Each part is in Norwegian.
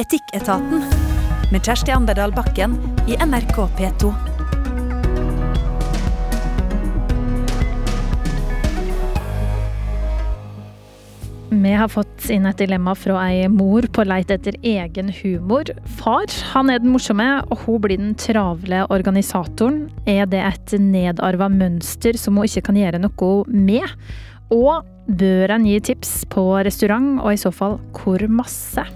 Etikketaten med Kjersti Anderdal Bakken i NRK P2. Vi har fått inn et dilemma fra ei mor på leit etter egen humor. Far han er den morsomme, og hun blir den travle organisatoren. Er det et nedarva mønster som hun ikke kan gjøre noe med? Og bør en gi tips på restaurant, og i så fall hvor masse?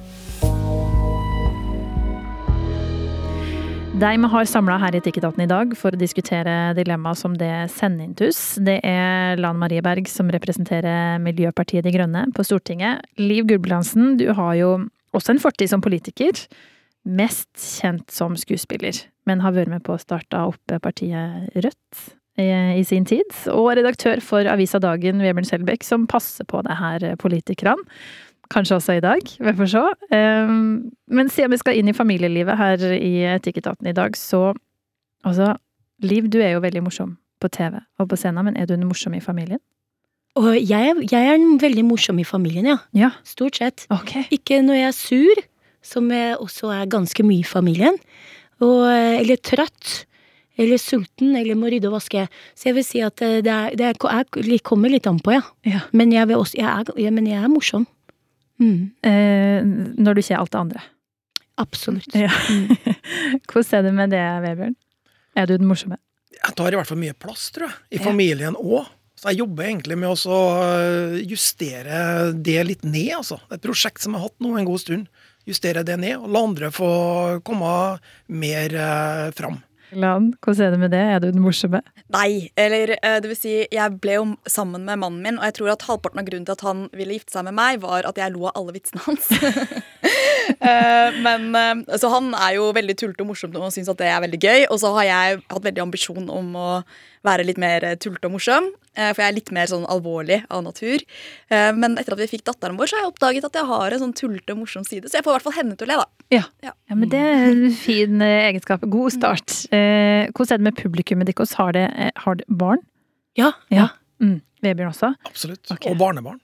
De vi har samla her i Etikketaten i dag for å diskutere dilemmaet som det sender oss, det er Lan Marie Berg som representerer Miljøpartiet De Grønne på Stortinget. Liv Gulbrandsen, du har jo også en fortid som politiker. Mest kjent som skuespiller, men har vært med på å starte opp partiet Rødt i sin tid. Og redaktør for avisa Dagen, Vebjørn Selbekk, som passer på det her politikerne. Kanskje også i dag, vi får se. Ehm, men siden vi skal inn i familielivet her i Etikketaten i dag, så Altså, Liv, du er jo veldig morsom på TV og på scenen, men er du en morsom i familien? Og jeg, jeg er den veldig morsom i familien, ja. Ja. Stort sett. Okay. Ikke når jeg er sur, som jeg også er ganske mye i familien. Og, eh, eller trøtt. Eller sulten, eller må rydde og vaske. Så jeg vil si at eh, det, er, det er, er, kommer litt an på, ja. Ja. Men jeg, også, jeg, er, ja, men jeg er morsom. Mm, Eh, når du ikke er alt det andre. absolutt. Ja. Hvordan er det med det, Vebjørn? Er du den morsomme? Jeg tar i hvert fall mye plass, tror jeg. I familien òg. Så jeg jobber egentlig med å øh, justere det litt ned, altså. Det er et prosjekt som jeg har hatt nå en god stund. Justere det ned, og la andre få komme mer eh, fram. Lan, hvordan er det med det? Er du den morsomme? Nei, eller eh, det vil si, jeg ble jo sammen med mannen min, og jeg tror at halvparten av grunnen til at han ville gifte seg med meg, var at jeg lo av alle vitsene hans. Eh, men eh, Så han er jo veldig tullete og morsom og syns at det er veldig gøy. Og så har jeg hatt veldig ambisjon om å være litt mer eh, tullete og morsom. eh, For jeg er litt mer sånn alvorlig av natur. Eh, Men etter at vi fikk datteren vår, så har jeg oppdaget at jeg har en sånn tullete og morsom side. Så jeg får i hvert fall henne til å le, da. Ja. Ja. ja, men det er en fin egenskap. God start. Eh, hvordan er det med publikummet deres? Har det, har det barn? Ja. Ja. Mm. Vebjørn også? Absolutt. Okay. Og barnebarn.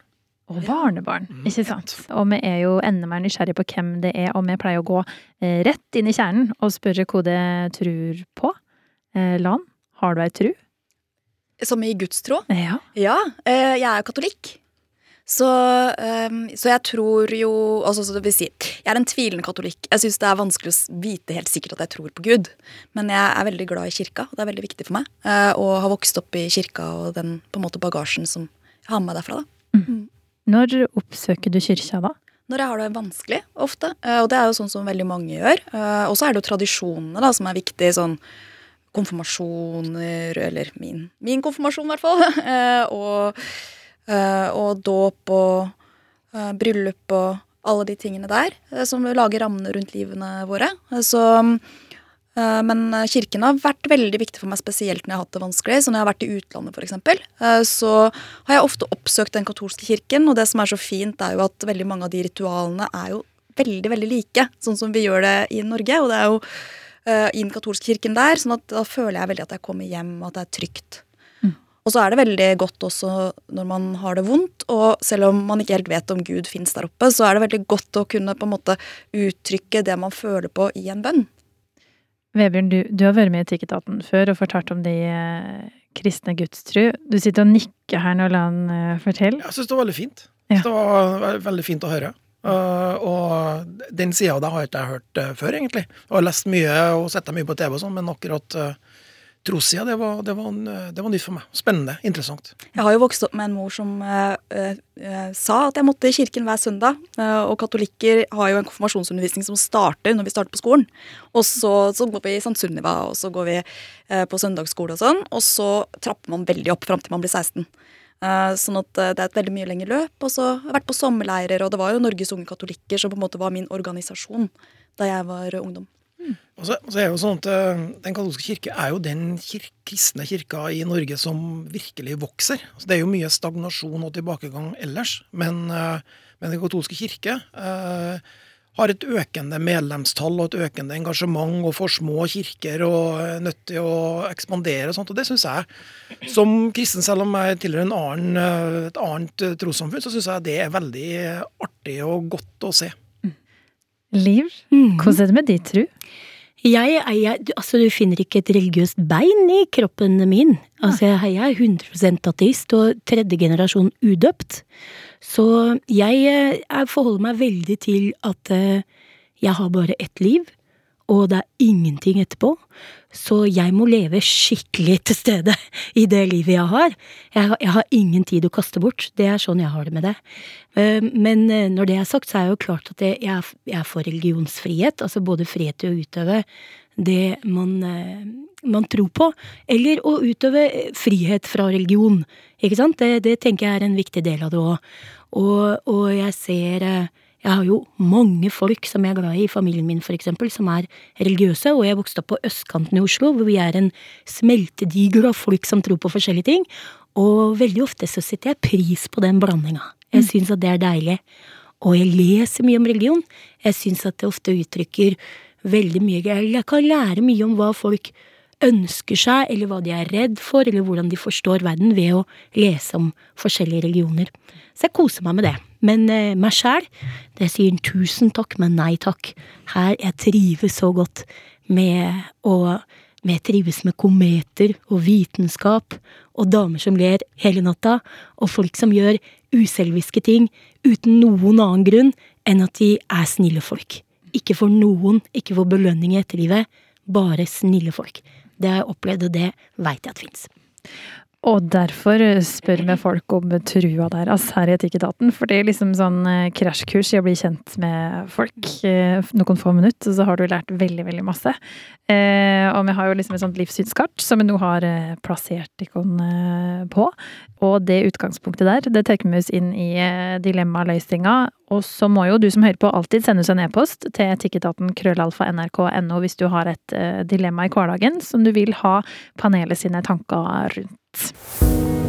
Og barnebarn, Mm, ikke sant. Og vi er jo enda mer nysgjerrig på hvem det er, og vi pleier å gå rett inn i kjernen og spørre hva det tror på. Eh, Lan, har du ei tru? Som i gudstro. Ja. Ja, eh, jeg er katolikk. Så, ehm, så jeg tror jo altså, så det vil si, Jeg er en tvilende katolikk. Jeg syns det er vanskelig å vite helt sikkert at jeg tror på Gud. Men jeg er veldig glad i kirka, og det er veldig viktig for meg. eh, Og har vokst opp i kirka og den på en måte bagasjen som jeg har med meg derfra. da. Når oppsøker du kirka da? Når jeg har det vanskelig, ofte. eh, Og det er jo sånn som veldig mange gjør. Eh, Og så er det jo tradisjonene da, som er viktige. sånn konfirmasjoner, eller min, min konfirmasjon i hvert fall. eh, og, eh, og dåp og eh, bryllup og alle de tingene der, som lager rammene rundt livene våre. Så, men kirken har vært veldig viktig for meg, spesielt når jeg har hatt det vanskelig. Så når jeg har vært i utlandet, f.eks., så har jeg ofte oppsøkt den katolske kirken. Og det som er så fint, er jo at veldig mange av de ritualene er jo veldig, veldig like, sånn som vi gjør det i Norge. Og det er jo eh, i den katolske kirken der, sånn at da føler jeg veldig at jeg kommer hjem, og at det er trygt. Og så er det veldig godt også når man har det vondt, og selv om man ikke helt vet om Gud fins der oppe, så er det veldig godt å kunne på en måte uttrykke det man føler på i en bønn. Vebjørn, du, du har vært med i Etikketaten før og fortalt om de eh, kristne gudstru. Du sitter og nikker her når Lan eh, forteller. Jeg syns det var veldig fint. Ja. Det var veldig fint å høre. Uh, og den sida av det har jeg ikke hørt uh, før, egentlig. Jeg har lest mye og sett mye på TV, og sånn, men akkurat uh, trossida, det, det, det var nytt for meg. Spennende. Interessant. Jeg har jo vokst opp med en mor som uh, eh, eh, sa at jeg måtte i kirken hver søndag. eh, og katolikker har jo en konfirmasjonsundervisning som starter når vi starter på skolen. Og så, så går vi i St. Sunniva, og så går vi eh, på søndagsskole og sånn. Og så trapper man veldig opp fram til man blir 16. Eh, sånn at eh, det er et veldig mye lengre løp. Og så har jeg vært på sommerleirer, og det var jo Norges unge katolikker som på en måte var min organisasjon da jeg var ungdom. Og så, så er jo sånn at uh, Den katolske kirke er jo den kir kristne kirka i Norge som virkelig vokser. Så det er jo mye stagnasjon og tilbakegang ellers, men, men Den katolske kirke uh, har et økende medlemstall og et økende engasjement, og får små kirker og er nødt til å ekspandere og sånt. Og det syns jeg, som kristen, selv om jeg tilhører en annen, uh, et annet uh, trossamfunn, så syns jeg det er veldig artig og godt å se. Liv, Mm. hvordan er det med din tro? Jeg, jeg, altså, du finner ikke et religiøst bein i kroppen min. Altså, jeg, er 100 ateist og tredje generasjon udøpt. Så jeg, eh, jeg forholder meg veldig til at eh, jeg har bare ett liv, og det er ingenting etterpå. Så jeg må leve skikkelig til stede i det livet jeg har. Jeg, jeg har ingen tid å kaste bort. Det er sånn jeg har det med det. Eh, Men eh, når det er sagt, så er det jo klart at jeg, er- jeg er for religionsfrihet. Altså både frihet til å utøve det man, eh, man tror på, eller å utøve frihet fra religion. Ikke sant? Det, det tenker jeg er en viktig del av det òg. Og, og jeg ser Jeg har jo mange folk som jeg er glad i, i familien min for eksempel, som er religiøse, og jeg vokste opp på østkanten i Oslo, hvor vi er en smeltedigel av folk som tror på forskjellige ting. Og veldig ofte så setter jeg pris på den blandinga. Jeg syns at det er deilig. Og jeg leser mye om religion. Jeg syns at det ofte uttrykker veldig mye Jeg kan lære mye om hva folk ønsker seg, eller hva de er redd for, eller hvordan de forstår verden, ved å lese om forskjellige religioner. Så jeg koser meg med det. Men eh, meg sjæl, det sier tusen takk, men nei takk. Her jeg trives så godt med å med trives med kometer og vitenskap og damer som ler hele natta, og folk som gjør uselviske ting uten noen annen grunn enn at de er snille folk. Ikke for noen, ikke for belønning i etterlivet, bare snille folk. Det har jeg opplevd, og det veit jeg at fins. Og derfor spør vi folk om trua deres her i Etikketaten. For det er liksom sånn eh, krasjkurs i å bli kjent med folk. eh, Noen få minutter, og så har du lært veldig, veldig masse. Eh, og vi har jo liksom et sånt livssynskart som vi nå har plassert ikon på. Og det utgangspunktet der, det tar vi oss inn i dilemmaløsninga. Og så må jo du som hører på alltid sende oss en e-post til etikketaten krøllalfa nrk.no hvis du har et eh, dilemma i hverdagen som du vil ha panelet sine tanker rundt.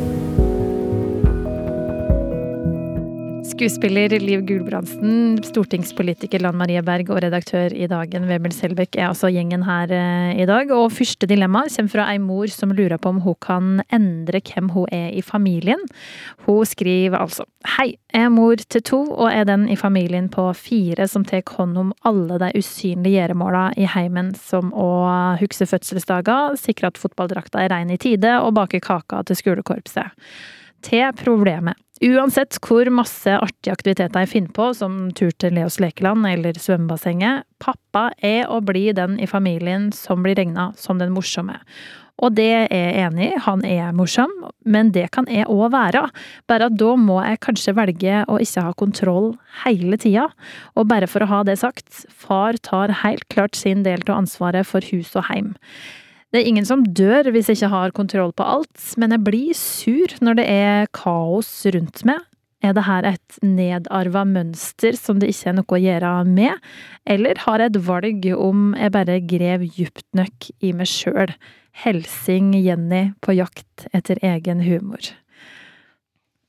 Skuespiller Liv Gulbrandsen, stortingspolitiker Lan Marie Berg og redaktør i Dagen Webel Selbekk er altså gjengen her eh, i dag. Og første dilemma kommer fra ei mor som lurer på om hun kan endre hvem hun er i familien. Hun skriver altså Hei, jeg er mor til to og er den i familien på fire som tar hånd om alle de usynlige gjøremåla i heimen, som å huske fødselsdager, sikre at fotballdrakta er rein i tide og bake kaka til skolekorpset. Til problemet. Uansett hvor masse artige aktiviteter jeg finner på, som tur til Leos lekeland eller svømmebassenget, pappa er og blir den i familien som blir regna som den morsomme. Og det er jeg enig i, han er morsom, men det kan jeg òg være. Bare at da må jeg kanskje velge å ikke ha kontroll hele tida. Og bare for å ha det sagt, far tar helt klart sin del av ansvaret for hus og heim. Det er ingen som dør hvis jeg ikke har kontroll på alt, men jeg blir sur når det er kaos rundt meg. Er det her et nedarva mønster som det ikke er noe å gjøre med, eller har jeg et valg om jeg bare grev djupt nok i meg sjøl? Helsing Jenny på jakt etter egen humor.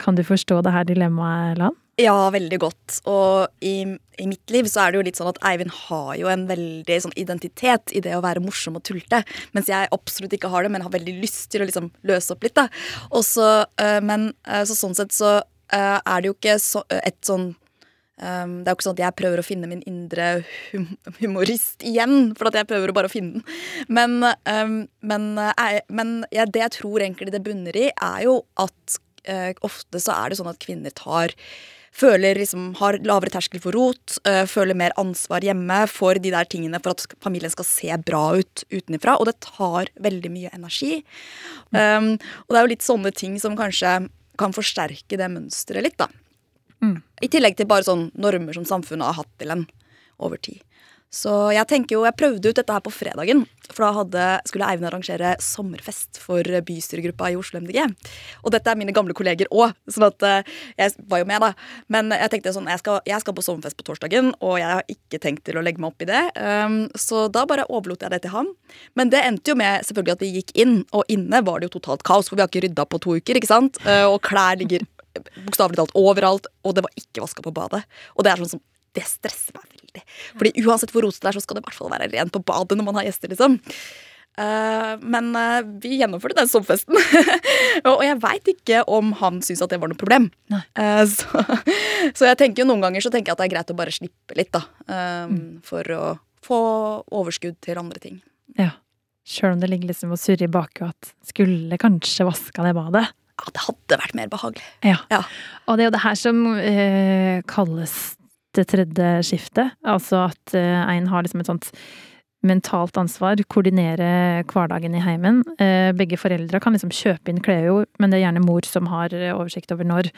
Kan du forstå det her dilemmaet, Lan? Ja, veldig godt. Og i, i mitt liv så er det jo litt sånn at Eivind har jo en veldig sånn identitet i det å være morsom og tulte, mens jeg absolutt ikke har det, men har veldig lyst til å liksom løse opp litt, da. Også, øh, men øh, så sånn sett så øh, er det jo ikke så, et sånn Um, det er jo ikke sånn at jeg prøver å finne min indre hum humorist igjen, for at jeg prøver bare å finne den. Men, um, men, uh, men ja, det jeg tror egentlig det bunner i, er jo at uh, ofte så er det sånn at kvinner tar Føler liksom, har lavere terskel for rot, uh, føler mer ansvar hjemme for de der tingene for at familien skal se bra ut utenfra. Og det tar veldig mye energi. Um, og det er jo litt sånne ting som kanskje kan forsterke det mønsteret litt, da. I tillegg til bare sånn normer som samfunnet har hatt til en over tid. Så jeg tenker jo, jeg prøvde ut dette her på fredagen. For da hadde, skulle Eivind arrangere sommerfest for bystyregruppa i Oslo MDG. Og dette er mine gamle kolleger òg, sånn at eh, jeg var jo med, da. Men jeg tenkte sånn, jeg skal, jeg skal på sommerfest på torsdagen, og jeg har ikke tenkt til å legge meg opp i det. Um, så da bare overlot jeg det til ham. Men det endte jo med selvfølgelig at vi gikk inn, og inne var det jo totalt kaos, for vi har ikke rydda på to uker, ikke sant. Uh, og klær ligger bokstavelig talt overalt, og det var ikke vaska på badet. Og det er sånn som det stresser meg veldig. Fordi uansett hvor rotete det er, så skal det i hvert fall være rent på badet når man har gjester, liksom. Uh, men uh, vi gjennomførte den soppfesten. og jeg veit ikke om han syntes at det var noe problem. Uh, så, så, jeg tenker jo noen ganger så tenker jeg at det er greit å bare slippe litt, da. Mm. For å få overskudd til andre ting. Ja. Sjøl om det ligger liksom og surrer i bakhodet at skulle kanskje vaska det badet. Ja, det hadde vært mer behagelig. Ja. ja. Og det er jo det her som kalles det tredje skiftet. Altså at eh, en har liksom et sånt mentalt ansvar, koordinere hverdagen i heimen. Eh, begge foreldre kan liksom kjøpe inn klær, men det er gjerne mor som har oversikt over når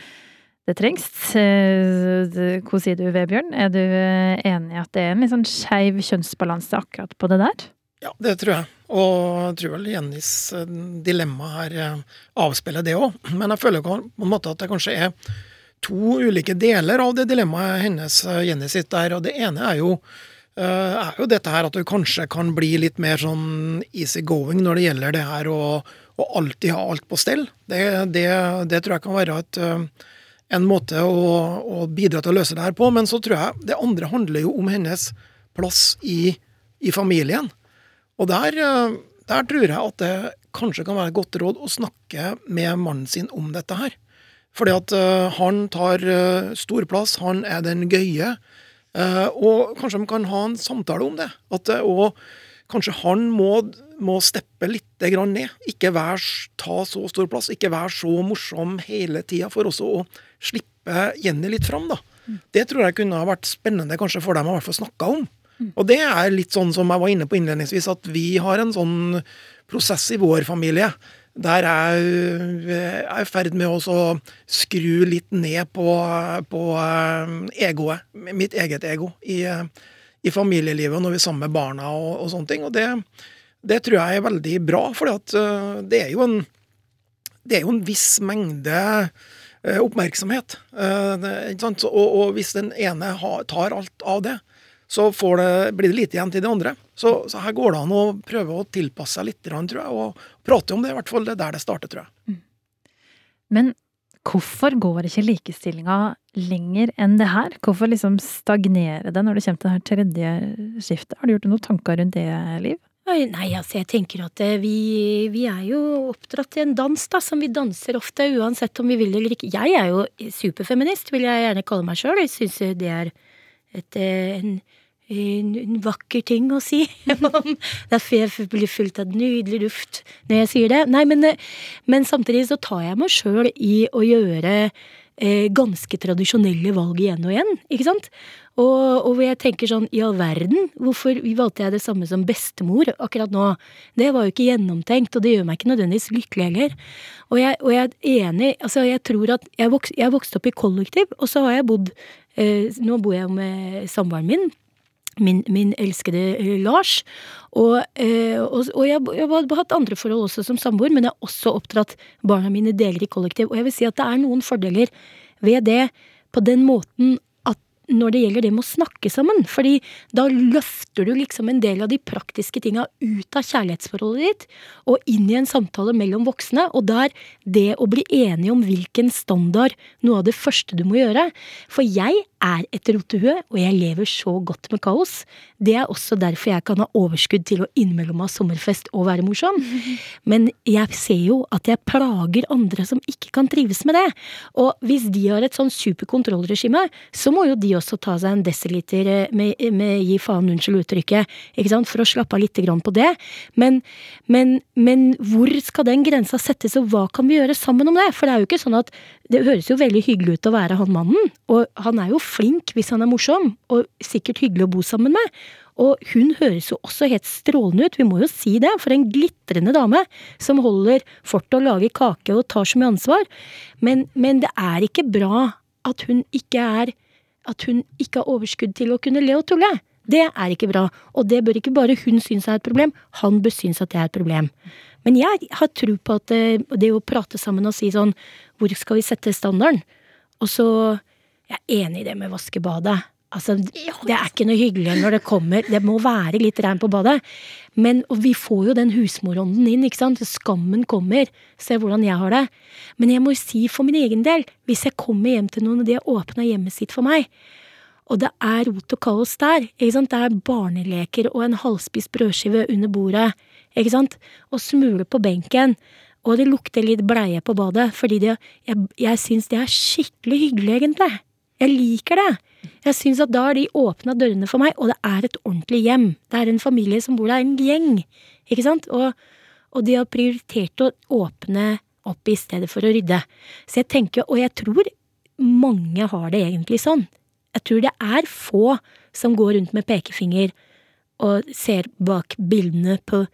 det trengs. Eh, hva sier du, Vebjørn? Er du enig i at det er en litt sånn skeiv kjønnsbalanse akkurat på det der? Ja, det tror jeg. Og jeg tror vel Jennys eh, dilemma her eh, avspeiler det òg. Men jeg føler på en måte at det kanskje er to ulike deler av det dilemmaet hennes, eh, Jenny sitt der. Og det ene er jo, er jo dette her at du kanskje kan bli litt mer sånn easy going når det gjelder det her å, alltid ha alt på stell. Det, det, det, tror jeg kan være et, en måte å, å, bidra til å løse det her på. Men så tror jeg det andre handler jo om hennes plass i, i familien. Og der, eh, der, tror jeg at det kanskje kan være et godt råd å snakke med mannen sin om dette her. Fordi at uh, han tar uh, stor plass, han er den gøye. Uh, og kanskje de kan ha en samtale om det. At, og kanskje han må, må steppe litt grann ned. Ikke vær, ta så stor plass, ikke vær så morsom hele tida, for også å slippe Jenny litt fram. da. Mm. Det tror jeg kunne ha vært spennende kanskje for dem å hvert fall snakke om. Og det er litt sånn som jeg var inne på innledningsvis, at vi har en sånn prosess i vår familie der jeg er i ferd med å skru litt ned på, på eh, egoet, mitt eget ego, i, i, familielivet når vi er sammen med barna og, og sånne ting. Og det, det, tror jeg er veldig bra, for eh, det er jo en det er jo en viss mengde eh, oppmerksomhet. Og, og, hvis den ene tar alt av det, så det, blir det lite igjen til de andre. Så, så, her går det an å prøve å tilpasse seg litt, tror jeg, og prate om det. I hvert fall det er der det starter, tror jeg. Mm. Men hvorfor går ikke likestillinga lenger enn det her? Hvorfor liksom stagnere det når det kommer til det her tredje skiftet? Har du gjort noen tanker rundt det, Liv? Nei, altså jeg tenker at eh, vi, vi, er jo oppdratt i en dans da, som vi danser ofte, uansett om vi vil eller ikke. Jeg er jo superfeminist, vil jeg gjerne kalle meg sjøl. Jeg syns det er et, eh, en en, vakker ting å si. Derfor jeg blir fullt av nydelig luft når jeg sier det. Nei, men, men samtidig så tar jeg meg sjøl i å gjøre eh, ganske tradisjonelle valg igjen og igjen, ikke sant? Og, og jeg tenker sånn, i all verden, hvorfor valgte jeg det samme som bestemor akkurat nå? Det var jo ikke gjennomtenkt, og det gjør meg ikke nødvendigvis lykkelig heller. Og jeg, og jeg er enig, altså jeg tror at jeg, vokst, jeg vokste opp i kollektiv, og så har jeg bodd eh, Nå bor jeg med samboeren min min, min, elskede eh, Lars. Og, eh, og, og jeg, jeg, har hatt andre forhold også som samboer, men jeg har også oppdratt barna mine deler i kollektiv. Og jeg vil si at det er noen fordeler ved det på den måten når det gjelder det med å snakke sammen. Fordi da løfter du liksom en del av de praktiske tinga ut av kjærlighetsforholdet ditt og inn i en samtale mellom voksne. Og der det å bli enige om hvilken standard noe av det første du må gjøre. For jeg er et rotehue, og jeg lever så godt med kaos. Det er også derfor jeg kan ha overskudd til å innimellom ha sommerfest og være morsom. Men jeg ser jo at jeg plager andre som ikke kan trives med det. Og hvis de har et sånn superkontrollregime, så må jo de også ta seg en desiliter eh, med, med gi faen, unnskyld uttrykket, ikke sant, for å slappe av lite grann på det. Men, men, men hvor skal den grensa settes, og hva kan vi gjøre sammen om det? For det er jo ikke sånn at det høres jo veldig hyggelig ut å være han mannen, og han er jo flink hvis han er morsom, og sikkert hyggelig å bo sammen med. Og hun høres jo også helt strålende ut, vi må jo si det, for en glitrende dame som holder fortet og lager kake og tar så mye ansvar. Men, men det er ikke bra at hun ikke er at hun ikke har overskudd til å kunne le og tulle. Det er ikke bra, og det bør ikke bare hun synes er et problem, han bør synes at det er et problem. Men jeg har tro på at det, eh, det å prate sammen og si sånn hvor skal vi sette standarden? Og så Jeg er enig i det med vaskebadet. Altså, det er ikke noe hyggelig når det kommer Det må være litt regn på badet. Men vi får jo den husmorånden inn, ikke sant. Skammen kommer. Se hvordan jeg har det. Men jeg må si for min egen del, hvis jeg kommer hjem til noen og de har åpna hjemmet sitt for meg, og det er rot og kaos der, ikke sant. Det er barneleker og en halvspist brødskive under bordet ikke sant, og smule på benken. Og det lukter litt bleie på badet, fordi det, jeg, jeg syns det er skikkelig hyggelig, egentlig. Jeg liker det. Jeg syns at da har de åpna dørene for meg, og det er et ordentlig hjem. Det er en familie som bor der, en gjeng. Ikke sant? Og, og de har prioritert å åpne opp i stedet for å rydde. Så jeg tenker, og jeg tror mange har det egentlig sånn. Jeg tror det er få som går rundt med pekefinger og ser bak bildene på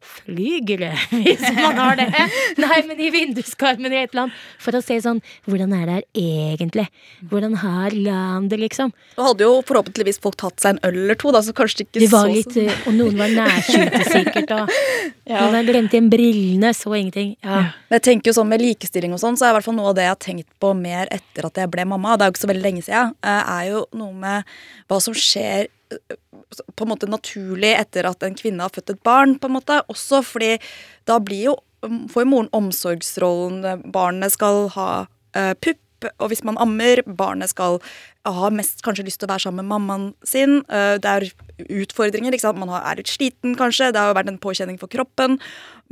flygere, hvis man har det. Nei, men i vinduskarmen i et eller annet. For å se sånn Hvordan er det her egentlig? Hvordan har landet, liksom? Da hadde jo forhåpentligvis folk tatt seg en øl eller to, da, så kanskje det ikke det var så litt, eh, Og noen var nærsynte, sikkert. Og Ja. noen glemte igjen brillene, så ingenting. Ja. Jeg tenker jo sånn Med likestilling og sånn, så er i hvert fall noe av det jeg har tenkt på mer etter at jeg ble mamma, det er jo ikke så veldig lenge siden, eh, er jo noe med hva som skjer på en måte naturlig etter at en kvinne har født et barn, på en måte. Også fordi da blir jo får jo moren omsorgsrollen. Barnet skal ha uh, pupp, og hvis man ammer, barnet skal ha mest kanskje lyst til å være sammen med mammaen sin. Eh, det er utfordringer. ikke sant? Man er litt sliten, kanskje. Det har jo vært en påkjenning for kroppen.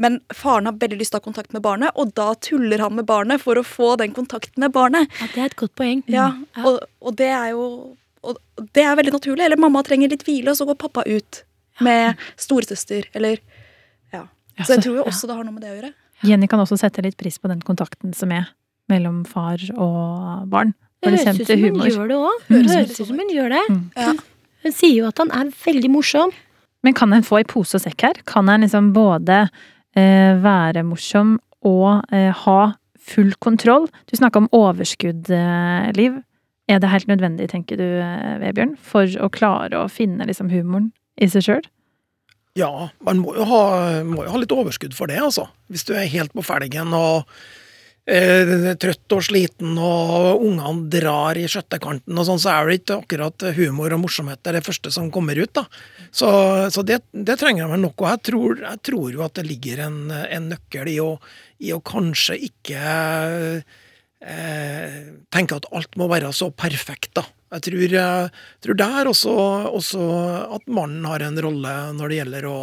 Men faren har veldig lyst til å ha kontakt med barnet, og da tuller han med barnet for å få den kontakten med barnet. ja, det er et godt poeng. Ja, Ja. og, og det er jo og det er veldig naturlig. Eller mamma trenger litt hvile, og så går pappa ut med storesøster, eller Ja. Ja, Så jeg tror jo ja. også det har noe med det å gjøre. Jenny kan også sette litt pris på den kontakten som er mellom far og barn. Det Det høres ut som hun gjør det òg. Høres ut som hun gjør det. Mm. Ja. Hun sier jo at han er veldig morsom. Men kan en få i pose og sekk her? Kan en liksom både eh, være morsom og eh, ha full kontroll? Du snakka om overskudd, eh, Liv. Er det helt nødvendig, tenker du, eh, Vebjørn, for å klare å finne liksom humoren i seg sjøl? Ja, man må jo, ha, må jo ha litt overskudd for det, altså. Hvis du er helt på felgen og eh, trøtt og sliten og ungene drar i skjøttekanten og sånn, så er det ikke akkurat humor og morsomhet det er det første som kommer ut, da. Så, så det, det trenger man nok. Og jeg tror, jeg tror jo at det ligger en, en nøkkel i å, i å kanskje ikke eh, tenker at alt må være så perfekt, da. Jeg tror, jeg tror der også, også at mannen har en rolle når det gjelder å,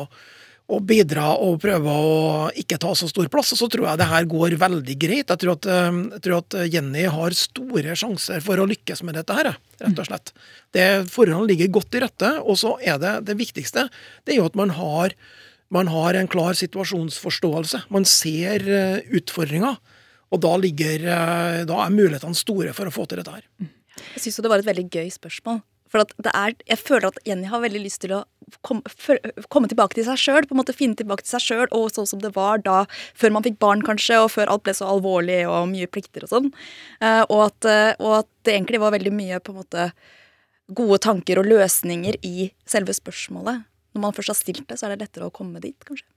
å bidra og prøve å ikke ta så stor plass. Og så tror jeg det her går veldig greit. Jeg tror at, eh, jeg tror at Jenny har store sjanser for å lykkes med dette her, rett og slett. Det Forholdene ligger godt til rette, og så er det det viktigste det er jo at man har, man har en klar situasjonsforståelse. Man ser eh, utfordringer. Og da, ligger, eh, da er mulighetene store for å få til dette her. Jeg syns det var et veldig gøy spørsmål. For er, jeg føler at Jenny har veldig lyst til å komme, komme tilbake til seg sjøl. Finne tilbake til seg sjøl, og sånn som det var da, før man fikk barn, kanskje, og før alt ble så alvorlig og mye plikter og sånn. Eh, og, at, eh, og at det egentlig var veldig mye på en måte gode tanker og løsninger i selve spørsmålet. Når man først har stilt det, så er det lettere å komme dit, kanskje.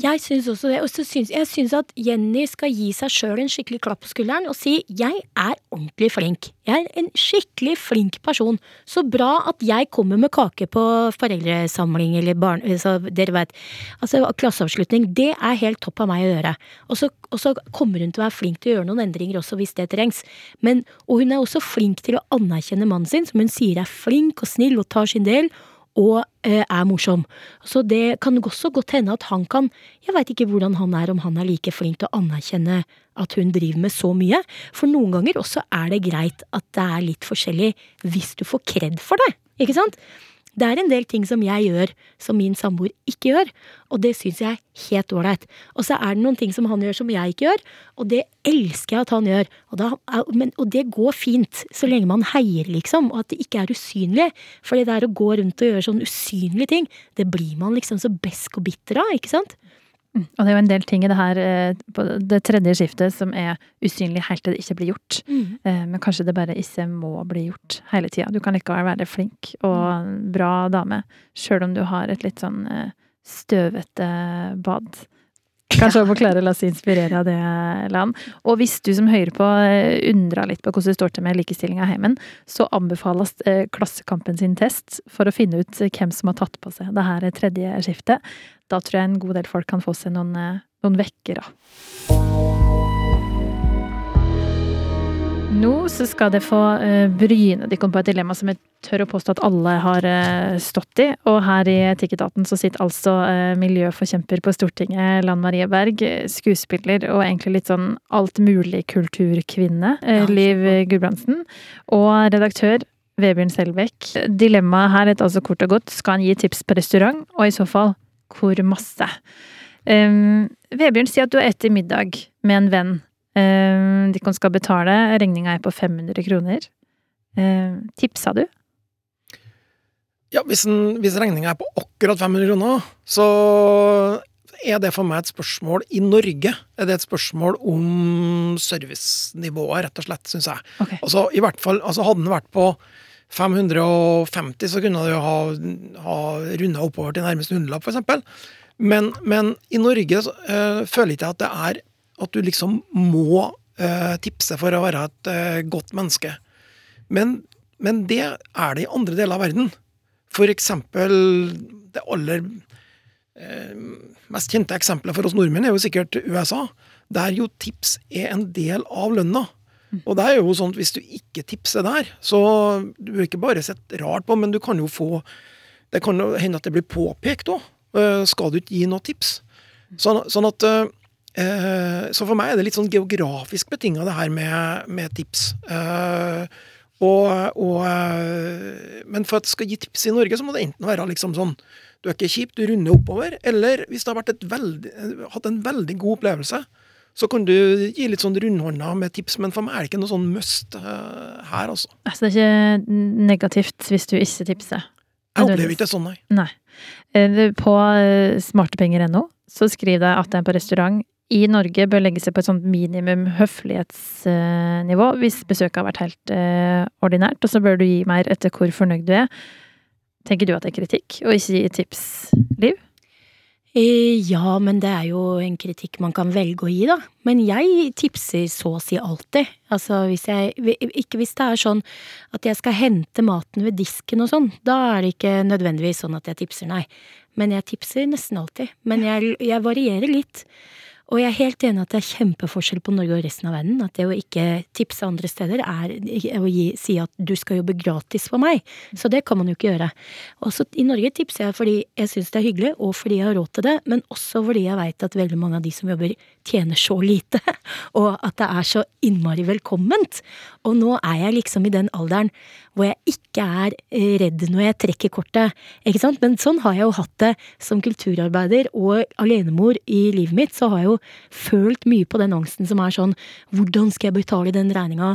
Jeg syns også det. Og så syns jeg syns at Jenny skal gi seg sjøl en skikkelig klapp på skulderen og si 'jeg er ordentlig flink'. Jeg er en skikkelig flink person. Så bra at jeg kommer med kake på foreldresamling eller barn... Så dere vet. Altså klasseavslutning. Det er helt topp av meg å gjøre. Og så, og så kommer hun til å være flink til å gjøre noen endringer også hvis det trengs. Men, og hun er også flink til å anerkjenne mannen sin, som hun sier er flink og snill og tar sin del og eh, er morsom. Så det kan også godt hende at han kan Jeg veit ikke hvordan han er, om han er like flink til å anerkjenne at hun driver med så mye. For noen ganger også er det greit at det er litt forskjellig hvis du får kred for det. Ikke sant? Det er en del ting som jeg gjør som min samboer ikke gjør, og det syns jeg er helt ålreit. Og så er det noen ting som han gjør som jeg ikke gjør, og det elsker jeg at han gjør. Og, da, men, og det går fint, så lenge man heier, liksom, og at det ikke er usynlig. For det der å gå rundt og gjøre sånn usynlige ting, det blir man liksom så besk og bitter av, ikke sant? Mm. Og det er jo en del ting i det her, eh, på det tredje skiftet, som er usynlig helt til det ikke blir gjort. Mm. Men kanskje det bare ikke må bli gjort hele tida. Du kan likevel være flink og bra dame, sjøl om du har et litt sånn eh, støvete bad. Kanskje å forklare, la oss inspirere av det, Lan. Og hvis du som hører på eh, undrer litt på hvordan det står til med likestillinga i heimen, så anbefales eh, Klassekampen sin test for å finne ut hvem som har tatt på seg det her tredje skiftet. Da tror jeg en god del folk kan få seg noen, eh, noen vekkere. Nå så skal det få uh, bryne dere på et dilemma som jeg tør å påstå at alle har uh, stått i. Og her i Etikketaten så sitter altså uh, miljøforkjemper på Stortinget, Lan Marie Berg, skuespiller og egentlig litt sånn altmulig-kulturkvinne. Liv Gulbrandsen, og redaktør Vebjørn Selbekk. Dilemmaet her er altså kort og godt skal han gi tips på restaurant, og i så fall hvor masse? Um, Vebjørn sier at du har spist middag med en venn Uh, de kan skal betale. Regninga er på 500 kroner. Uh, tipsa du? Ja, hvis, en, hvis regninga er på akkurat 500 kroner, så er det for meg et spørsmål I Norge er det et spørsmål om servicenivået, rett og slett, syns jeg. Okay. Altså, i hvert fall, altså Hadde den vært på 550, så kunne det jo ha, ha runda oppover til nærmeste hundrelapp, f.eks. Men, men i Norge uh, føler ikke jeg at det er at du liksom må uh, tipse for å være et uh, godt menneske. Men, men, det er det i andre deler av verden. For eksempel det aller uh, mest kjente eksempelet for oss nordmenn er jo sikkert USA, der jo tips er en del av lønna. Mm. Og det er jo sånn at hvis du ikke tipser der, så du er ikke bare sett rart på, men du kan jo få Det kan jo hende at det blir påpekt òg. Skal du ikke gi noe tips? Sånn, sånn at Eh, så for meg er det litt sånn geografisk betinga, det her med, med tips. Eh, og, og, eh, men for at skal gi tips i Norge, så må det enten være liksom sånn Du er ikke kjip, du runder oppover. Eller hvis du har veldig, hatt en veldig god opplevelse, så kan du gi litt sånn rundhånda med tips. Men for meg er det ikke noe sånn must her, altså. Altså det er ikke negativt hvis du ikke tipser? Jeg opplever ikke det sånn, nei. nei. På smartepenger.no så skriver jeg at jeg er på restaurant i Norge bør legge seg på et sånt minimum høflighetsnivå hvis besøket har vært helt eh, ordinært, og så bør du gi mer etter hvor fornøyd du er. Tenker du at det er kritikk, og ikke gi tips, Liv? Eh, ja, men det er jo en kritikk man kan velge å gi, da. Men jeg tipser så å si alltid. Altså hvis jeg Ikke hvis det er sånn at jeg skal hente maten ved disken og sånn. Da er det ikke nødvendigvis sånn at jeg tipser, nei. Men jeg tipser nesten alltid. Men jeg, jeg varierer litt. Og jeg er helt enig at det er kjempeforskjell på Norge og resten av verden. At det å ikke tipse andre steder er å gi, si at du skal jobbe gratis for meg. Så det kan man jo ikke gjøre. Også i Norge tipser jeg fordi jeg syns det er hyggelig, og fordi jeg har råd til det, men også fordi jeg veit at veldig mange av de som jobber, tjener så lite, og at det er så innmari velkomment. Og nå er jeg liksom i den alderen hvor jeg ikke er eh, redd når jeg trekker kortet, ikke sant. Men sånn har jeg jo hatt det som kulturarbeider og alenemor i livet mitt, så har jeg jo følt mye på den angsten som er sånn hvordan skal jeg betale den regninga,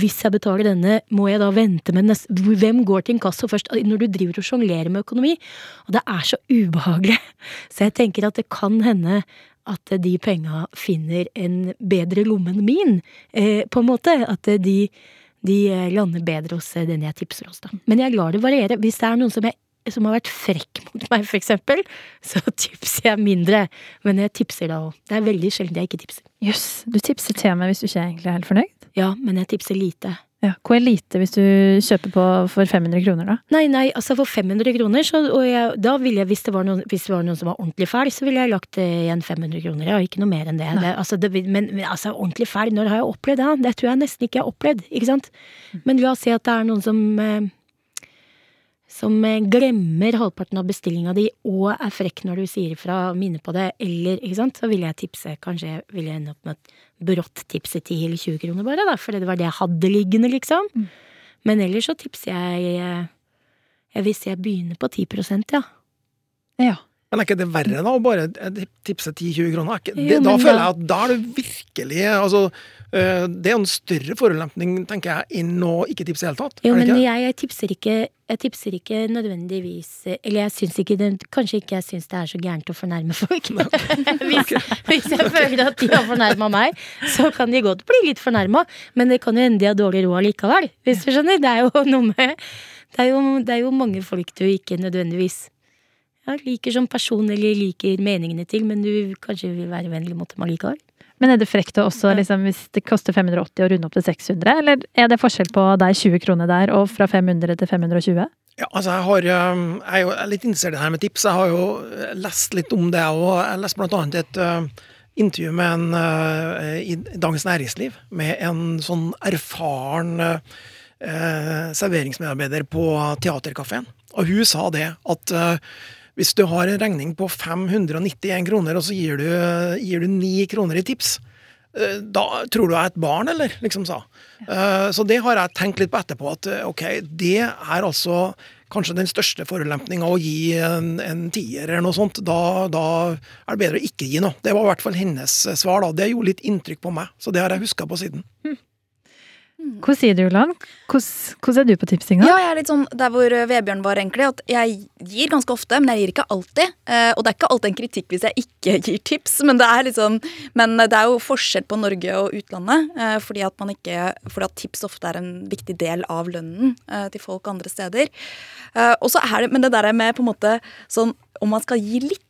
hvis jeg betaler denne, må jeg da vente med neste Hvem går til inkasso først? Når du driver og sjonglerer med økonomi, og det er så ubehagelig. Så jeg tenker at det kan hende at de penga finner en bedre lomme enn min, eh, på en måte. At de, de lander bedre hos den jeg tipser hos, da. Men jeg lar det variere. Hvis det er noen som jeg som har vært frekk mot meg, for eksempel, så tipser jeg mindre. Men jeg tipser da òg. Det er veldig sjelden jeg ikke tipser. Jøss, yes, du tipser til meg hvis du ikke er helt fornøyd? Ja, men jeg tipser lite. Ja, Hvor er lite hvis du kjøper på for 500 kroner, da? Nei, nei, altså for 500 kroner, så, og jeg, da ville jeg, hvis det, noen, hvis det, var noen, som var ordentlig fæl, så ville jeg lagt igjen 500 kroner. Jeg har ikke noe mer enn det. det, altså, det men, men, altså, ordentlig fæl, når har jeg opplevd det? Det tror jeg nesten ikke jeg har opplevd, ikke sant? Mm. Men la oss si at det er noen som eh, som eh, glemmer halvparten av bestillinga di og er frekk når du sier ifra minner på det, eller ikke sant, så ville jeg tipse, kanskje jeg ville ende opp med et brått i 10 eller 20 kroner bare, da, fordi det var det jeg hadde liggende, liksom. Mm. Men ellers så tipser jeg eh, jeg Hvis jeg begynner på 10% ja. Ja. Men er ikke det verre, da, å bare tipse 10-20 kroner? Det, jo, da føler jeg at da er det virkelig altså, øh, Det er en større forulempning, tenker jeg, enn å ikke tipse i det hele tatt. Jo, men jeg, jeg, tipser ikke, jeg tipser ikke nødvendigvis Eller jeg syns ikke det, Kanskje ikke jeg syns det er så gærent å fornærme folk. hvis, hvis, jeg føler at de har fornærma meg, så kan de godt bli litt fornærma. Men det kan jo hende de har dårlig råd likevel, hvis du skjønner. Det er jo noe med det er, jo, det er jo mange folk du ikke nødvendigvis ja, liker som person eller liker meningene til, men du kanskje vil være vennlig mot dem allikevel. Men er det frekt å også, liksom, hvis det koster 580 å runde opp til 600, eller er det forskjell på deg 20 kroner der og fra 500 til 520? Ja, altså jeg, har, um, jeg er jo litt interessert i det her med tips. Jeg har jo lest litt om det, og jeg leste blant annet et uh, intervju med en eh, i Dagens Næringsliv med en sånn erfaren eh, serveringsmedarbeider på Theatercaféen. Og hun sa det at eh, hvis du har en regning på 591 kroner, og så gir du, gir du 9 kroner i tips, eh, da tror du jeg er et barn, eller? liksom sa. Ja. Så det har jeg tenkt litt på etterpå, at eh, ok, det er altså kanskje den største forulempninga å gi en, en tier eller noe sånt. Da, da er det bedre å ikke gi noe. Det var i hvert fall hennes svar, da. Det gjorde litt inntrykk på meg, så det har jeg huska på siden. Hva sier du, Lan? Hvordan, er du på tipsinga? Ja, jeg er litt sånn der hvor eh, Vebjørn var, egentlig. At jeg gir ganske ofte, men jeg gir ikke alltid. Eh, og det er ikke alltid en kritikk hvis jeg ikke gir tips, men det er sånn Men det er jo forskjell på Norge og utlandet. eh, fordi at man ikke Fordi at tips ofte er en viktig del av lønnen eh, til folk andre steder. Eh, og så er det Men det der med på en måte sånn om man skal gi litt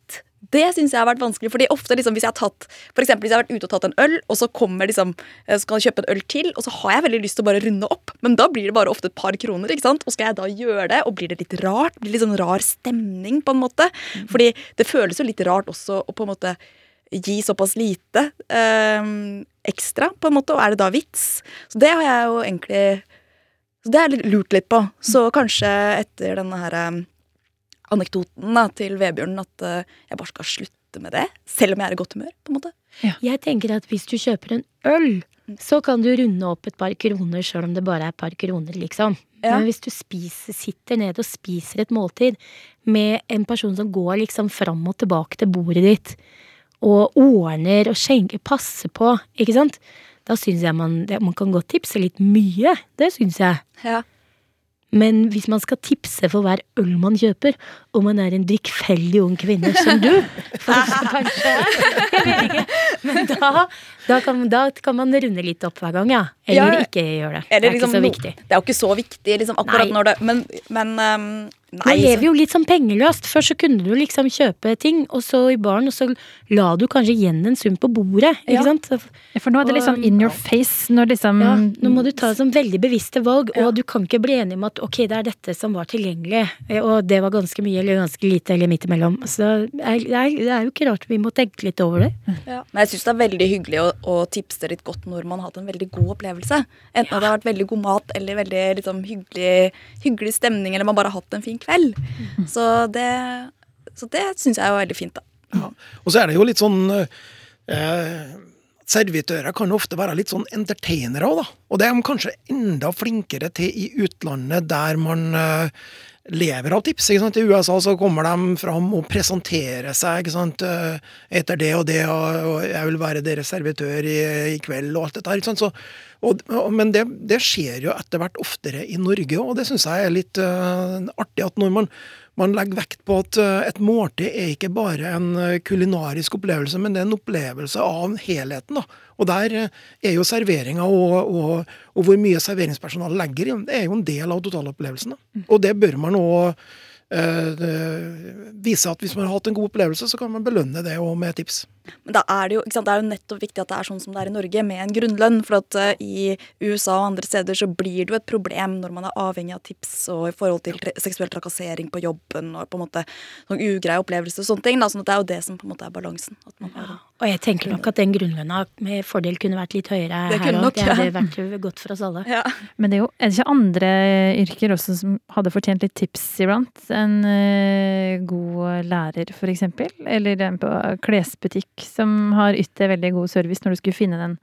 det syns jeg har vært vanskelig. fordi ofte liksom, hvis jeg har tatt for eksempel, hvis jeg har vært ute og tatt en øl, og så kommer liksom, jeg kjøpe en øl til, og så har jeg veldig lyst til å bare runde opp, men da blir det bare ofte et par kroner. ikke sant? Og skal jeg da gjøre det, og blir det litt rart? Blir det litt sånn rar stemning, på en måte? Fordi det føles jo litt rart også å på en måte gi såpass lite eh, ekstra, på en måte, og er det da vits? Så det har jeg jo egentlig så Det har jeg lurt litt på. Så kanskje etter denne her eh, anekdoten da, til Vebjørn at eh, jeg bare skal slutte med det, selv om jeg er i godt humør. på en måte. Jeg tenker at hvis du kjøper en øl, så kan du runde opp et par kroner sjøl om det bare er et par kroner, liksom. Ja. Men hvis du spiser, sitter ned og spiser et måltid med en person som går liksom fram og tilbake til bordet ditt, og ordner og skjenker, passer på, ikke sant, da syns jeg man, man kan godt tipse litt mye. Det syns jeg. Ja. Men hvis man skal tipse for hver øl man kjøper, og man er en drikkfeldig ung kvinne som du, for eksempel, kanskje Jeg vet ikke. Men da, da, kan, da kan man runde litt opp hver gang, ja. Eller Ja, ikke gjøre det. Det er liksom ikke så viktig. Det er jo ikke så viktig liksom, akkurat Nei. når det Men, men um, nei. Man lever jo litt sånn pengeløst. Før så kunne du liksom kjøpe ting, og så i baren, og så la du kanskje igjen en sum på bordet, ikke Ja. sant? For nå er det litt sånn in your face når liksom ja, nå må du ta sånn veldig bevisste valg, Ja. og du kan ikke bli enig om at ok, det er dette som var tilgjengelig, eh, og det var ganske mye eller ganske lite eller midt imellom. Så det er, det er, jo ikke rart vi må tenke litt over det. Ja. Men jeg syns det er veldig hyggelig å, å tipse litt godt når man har hatt en veldig god opplevelse. Enten ja. det har vært veldig god mat eller veldig liksom, hyggelig, hyggelig stemning, eller man bare har hatt en fin kveld. Så det, så det syns jeg er veldig fint, da. Ja. Og så er det jo litt sånn eh, Servitører kan ofte være litt sånn entertainere òg, da. Og det er de kanskje enda flinkere til i utlandet, der man eh, lever av tips. ikke sant? I USA så kommer de fram og presenterer seg. ikke sant? Eh, Etter det og det, og, jeg vil være deres servitør i, i kveld, og alt dette her. men det, det skjer jo etter hvert oftere i Norge, og det syns jeg er litt uh, artig. At når man, man legger vekt på at eh, et måltid er ikke bare en eh, kulinarisk opplevelse, men det er en opplevelse av helheten. da. Og der eh, er jo serveringa og, og, og hvor mye serveringspersonalet legger i, det er jo en del av totalopplevelsen. da. Og det bør man òg vise at hvis man har hatt en god opplevelse, så kan man belønne det med tips. Men da er det, jo, ikke sant, det er jo nettopp viktig at det er sånn som det er i Norge, med en grunnlønn. For at uh, i USA og andre steder så blir det jo et problem når man er avhengig av tips og i forhold til tra seksuell trakassering på jobben og på en måte sånn ugreie opplevelser og sånne ting. Da, sånn at det er jo det som på en måte er balansen. At man har Og jeg tenker nok at den grunnlønna med fordel kunne vært litt høyere Det her òg. Det hadde vært godt for oss alle. ja. Men det er jo er det ikke andre yrker også som hadde fortjent litt tips iblant? En uh, god lærer, for eksempel? Eller en på klesbutikk som har ytt deg veldig god service når du skulle finne den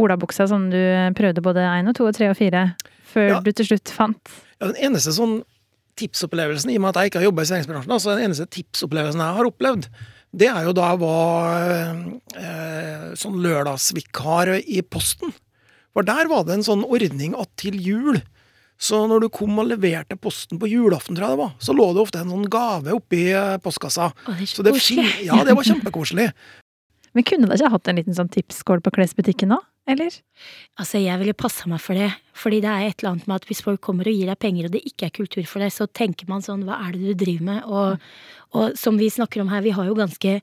olabuksa som du prøvde både én og to og tre og fire, før Ja. du til slutt fant? Ja, den eneste sånn tipsopplevelsen, i og med at jeg ikke har jobba i serveringsbransjen, altså den eneste tipsopplevelsen jeg har opplevd, det er jo da jeg var eh, sånn lørdagsvikar i Posten. For der var det en sånn ordning at til jul så når du kom og leverte posten på julaften, tror jeg det var, så lå det ofte en sånn gave oppi eh, postkassa. Å, det Så det, ja, det var kjempekoselig. Men kunne da ikke hatt en liten sånn tipsskål på klesbutikken nå? Eller? Altså, jeg ville passa meg for det. Fordi det er et eller annet med at hvis folk kommer og gir deg penger, og det ikke er kultur for deg, så tenker man sånn, hva er det du driver med? Og, og som vi snakker om her, vi har jo ganske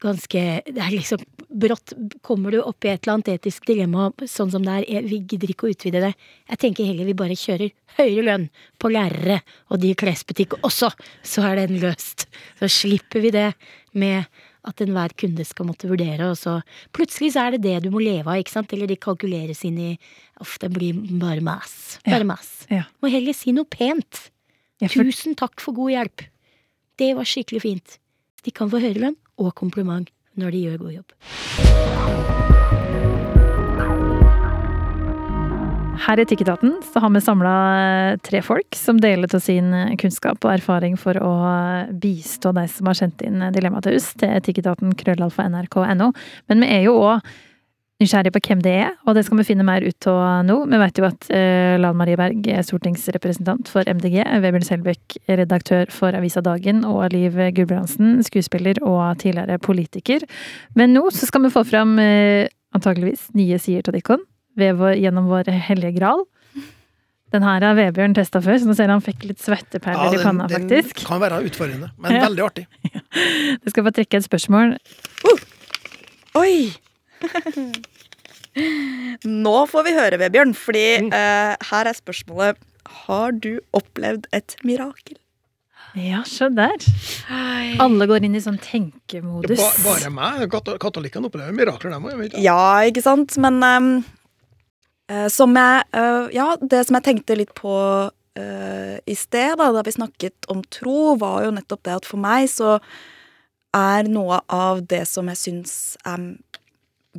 Ganske Det er liksom brått Kommer du opp i et eller annet etisk dilemma sånn som det er, jeg- vi gidder ikke å utvide det. Jeg tenker heller vi bare kjører høyere lønn på lærere og de i klesbutikk også, så er den løst. Så slipper vi det med at enhver kunde skal måtte vurdere, og så plutselig så er det det du må leve av, ikke sant, eller de kalkuleres inn i Uff, det blir bare mas. Bare mas. Ja. Må heller si noe pent. Ja, for- Tusen takk for god hjelp. Det var skikkelig fint. De kan få høre lønn og kompliment når de gjør god jobb. Her i Etikketaten har vi samla tre folk som deler av sin kunnskap og erfaring for å bistå deg som har sendt inn dilemma til oss til etikketaten krøllalfa nrk.no. Men vi er jo òg nysgjerrige på hvem det er, og det skal vi finne mer ut av nå. Vi vet jo at eh, Lan Marie Berg er stortingsrepresentant for MDG, Vebjørn Selbekk redaktør for Avisa Dagen, og Liv Gulbrandsen, skuespiller og tidligere politiker. Men nå så skal vi få fram eh, antageligvis nye sider til Dikkon ved vår, gjennom vår hellige gral. Den her har Vebjørn testa før, så nå ser han fikk litt svetteperler i panna, faktisk. Den kan være utfordrende, men Ja. veldig artig. Du skal få trekke et spørsmål. Oi! Nå får vi høre, Vebjørn, fordi uh, her er spørsmålet Har du opplevd et mirakel? Ja, se der. Alle går inn i sånn tenkemodus. Ba, bare meg? Kat katolikkene opplever mirakler, dem òg. Ja, ikke sant? Men eh, som jeg eh, Ja, det som jeg tenkte litt på eh, i sted, da, da vi snakket om tro, var jo nettopp det at for meg så er noe av det som jeg syns er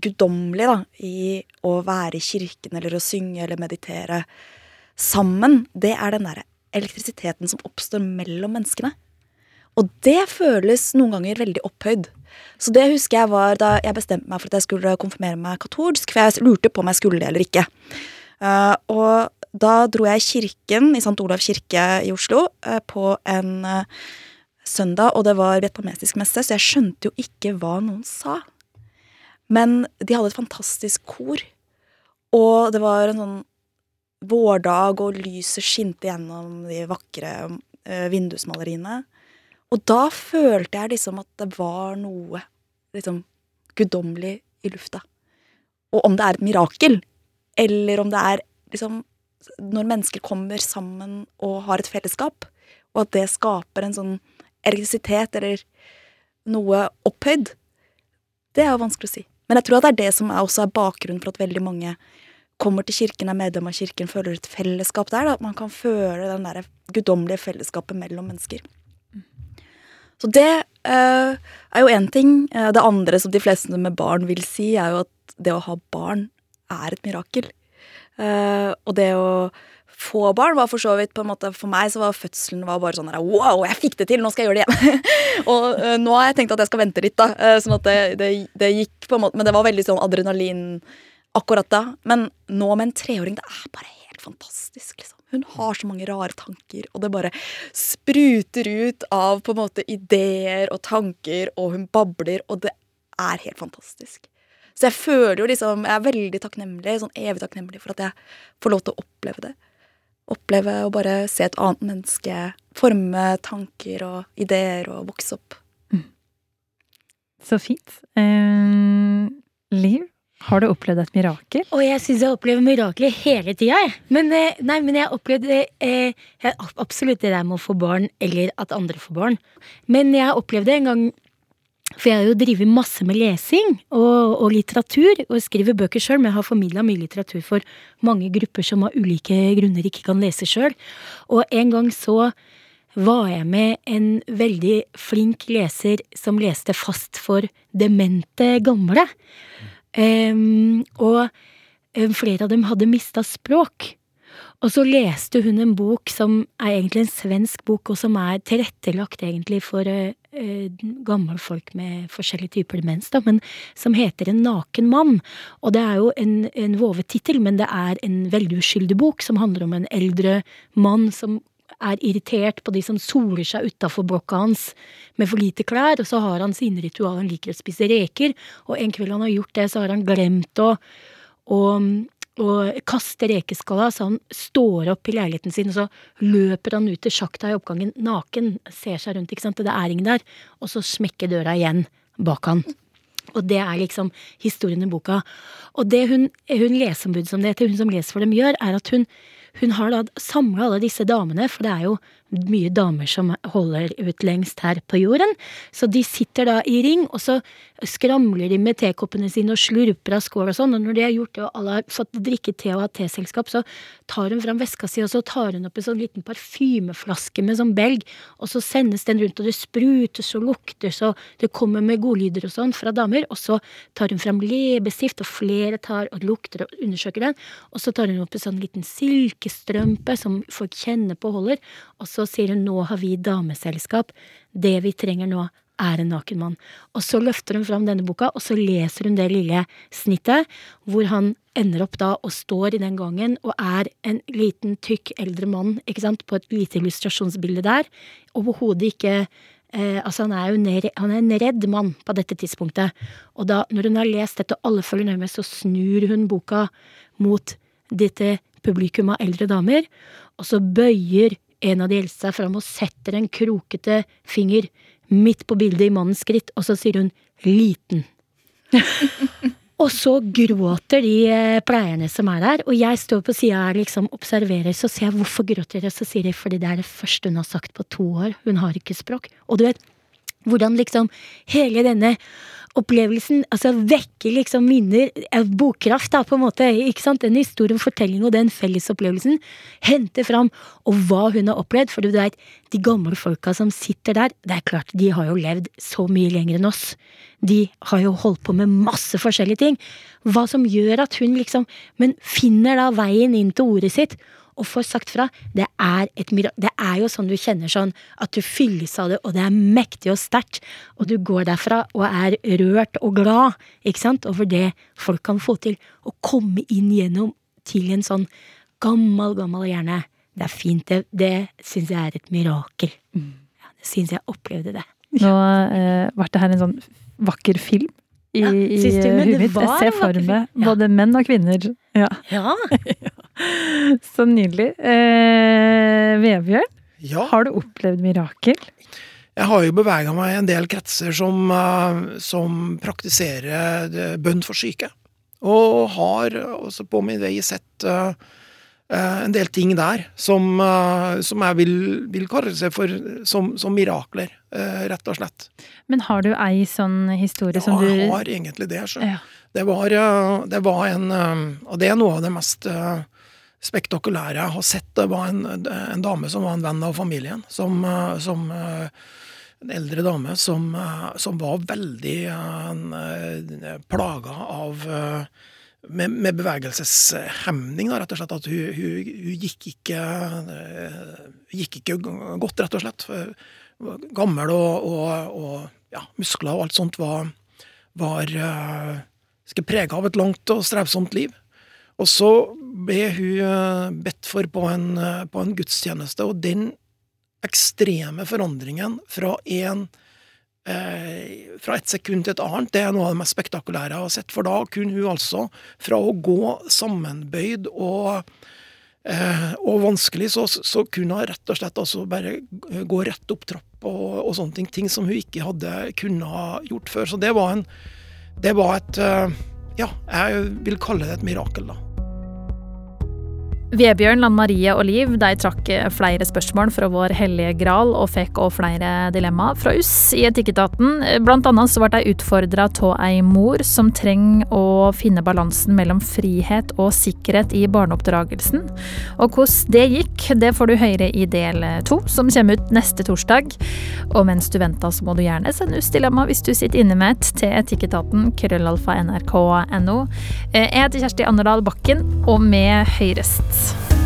guddommelig i å være i kirken eller å synge eller meditere sammen, det er den derre elektrisiteten som oppstår mellom menneskene. Og det føles noen ganger veldig opphøyd. Så det husker jeg var da jeg bestemte meg for at jeg skulle konfirmere meg katolsk, for jeg lurte på om jeg skulle det eller ikke. Uh, og da dro jeg i kirken, i St. Olav kirke i Oslo, uh, på en uh, søndag, og det var vietnamesisk messe, så jeg skjønte jo ikke hva noen sa. Men de hadde et fantastisk kor, og det var en sånn vårdag, og lyset skinte gjennom de vakre vindusmaleriene. Og da følte jeg liksom at det var noe liksom guddommelig i lufta. Og om det er et mirakel, eller om det er liksom når mennesker kommer sammen og har et fellesskap, og at det skaper en sånn elektrisitet eller noe opphøyd, det er jo vanskelig å si. Men jeg tror at det er det som er også er bakgrunnen for at veldig mange kommer til kirken, er medlem av kirken, føler et fellesskap der. Da. At man kan føle den det guddommelige fellesskapet mellom mennesker. Så det eh, er jo én ting. Eh, Det andre som de fleste med barn vil si, er jo at det å ha barn er et mirakel. Eh, og det å få barn var for så vidt på en måte For meg så var fødselen var bare sånn der, Wow, jeg fikk det til! Nå skal jeg gjøre det igjen! og uh, nå har jeg tenkt at jeg skal vente litt, da. Uh, sånn at det, det, det gikk på en måte Men det var veldig sånn adrenalin akkurat da. Men nå med en treåring, det er bare helt fantastisk, liksom. Hun har så mange rare tanker, og det bare spruter ut av på en måte ideer og tanker, og hun babler, og det er helt fantastisk. Så jeg føler jo liksom Jeg er veldig takknemlig, sånn evig takknemlig for at jeg får lov til å oppleve det. Oppleve å bare se et annet menneske forme tanker og ideer og vokse opp. Så fint. Eh, Liv, har du opplevd et mirakel? Og jeg syns jeg opplever mirakler hele tida. Men, eh, men jeg opplevde eh, absolutt det der med å få barn, eller at andre får barn. Men jeg opplevde en gang For jeg har jo drevet masse med lesing og, og litteratur, og skriver bøker sjøl, men jeg har formidla mye litteratur for mange grupper som av ulike grunner ikke kan lese sjøl. Og en gang så var jeg med en veldig flink leser som leste fast for demente gamle. Og em, flere av dem hadde mista språk. Og så leste hun en bok som er egentlig en svensk bok, og som er tilrettelagt egentlig for uh, uh, gamle folk med forskjellige typer demens, da, men som heter En naken mann. Og det er jo en, en vovet tittel, men det er en veldig uskyldig bok som handler om en eldre mann som er irritert på de som soler seg utafor blokka hans med for lite klær, og så har han sine ritualer. Han liker å spise reker, og en kveld han har gjort det, så har han glemt å, å, å kaste rekeskalla, så han står opp i leiligheten sin, og så løper han ut til sjakta i oppgangen naken, ser seg rundt, ikke sant, og det er ingen der, og så smekker døra igjen bak han. Og det er liksom historien i boka. Og det hun, hun leseombud som det heter, hun som leser for dem, gjør, er at hun, hun har da samla alle disse damene, for det er jo mye damer som holder ut lengst her på jorden. Så de sitter da i ring, og så skramler de med tekoppene sine og slurper av skål og sånn, og når de har gjort det og alle har fått drikke te og ha teselskap, så tar hun fram veska si, og så tar hun opp en sånn liten parfymeflaske med sånn belg, og så sendes den rundt, og det sprutes og lukter så det kommer med godlyder og sånn fra damer, og så tar hun fram leppestift, og flere tar og lukter og undersøker den, og så tar hun opp en sånn liten silkestrømpe som folk kjenner på og holder, og så sier hun nå har vi dameselskap, det vi trenger nå er en naken mann. Og så løfter hun fram denne boka, og så leser hun det lille snittet, hvor han ender opp da og står i den gangen og er en liten, tykk, eldre mann, ikke sant, på et lite illustrasjonsbilde der. Overhodet ikke eh, Altså, han er jo en, han er en redd mann på dette tidspunktet. Og da, når hun har lest dette, og alle følger med, så snur hun boka mot dette publikum av eldre damer, og så bøyer en av de eldste seg fram og setter en krokete finger midt på bildet i mannens skritt, og så sier hun 'liten'. og så gråter de eh, pleierne som er der, og jeg står på sida og liksom observerer, så ser jeg hvorfor gråter de, så sier de fordi det er det første hun har sagt på to år, hun har ikke språk. Og du vet, hvordan liksom hele denne opplevelsen altså vekker liksom minner, bokkraft da, på en måte, ikke sant, den historien, fortellingen og den felles opplevelsen. henter fram, og hva hun har opplevd, for du vet, de gamle folka som sitter der, det er klart, de har jo levd så mye lenger enn oss, de har jo holdt på med masse forskjellige ting, hva som gjør at hun liksom, men finner da veien inn til ordet sitt, og får sagt fra. Det er et. Det er jo sånn du kjenner sånn at du fylles av det, og det er mektig og sterkt, og du går derfra og er rørt og glad, ikke sant, over det folk kan få til. Å komme inn gjennom til en sånn gammel, gammel hjerne. Det er fint. Det, det syns jeg er et mirakel. Mm. Ja, det syns jeg opplevde det. Nå eh, ble det her en sånn vakker film i, ja, i huet mitt. Jeg ser for meg både menn og kvinner. Ja. ja. Så nydelig. Eh, Vebjørn, ja. har du opplevd mirakel? Jeg har jo bevega meg i en del kretser som, uh, som praktiserer eh, bønn for syke. Og har også på min vei sett uh, en del ting der som, som jeg vil, vil kalle seg for som, som mirakler, rett og slett. Men har du ei sånn historie ja, som du Ja, jeg har egentlig det. Ja. Det, var, det var en Og det er noe av det mest spektakulære jeg har sett, det var en, en, dame som var en venn av familien. Som, eh, som eh, en eldre dame som, eh, som var veldig uh, plaga av med, med, bevegelseshemning, rett og slett. At hun, hun, hun gikk, ikke, gikk ikke godt, rett og slett. Gammel og, og, og ja, muskler og alt sånt var, var prega av et langt og strevsomt liv. Og så ble hun eh, bedt for på en, eh, på en gudstjeneste, og den ekstreme forandringen fra en eh, fra et sekund til et annet, det er noe av det mest spektakulære jeg har sett. For da kunne hun altså, fra å gå sammenbøyd og, eh, og vanskelig, så, så, kunne hun rett og slett altså bare gå rett opp trapp og, og, sånne ting. Ting som hun ikke hadde kunnet gjort før. Så det var en Det var et eh, Ja, jeg vil kalle det et mirakel, da. Vebjørn, Lan Marie og Liv de trakk flere spørsmål fra vår hellige gral og fikk også flere dilemma fra oss i Etikketaten. Blant annet så ble de utfordra av ei mor som trenger å finne balansen mellom frihet og sikkerhet i barneoppdragelsen. Og hvordan det gikk, det får du høre i del to, som kommer ut neste torsdag. Og mens du venter, så må du gjerne sende oss dilemma hvis du sitter inne med et til Etikketaten, krøllalfa nrk.no. Jeg heter Kjersti Anderdal Bakken, og vi høyrest. Yes.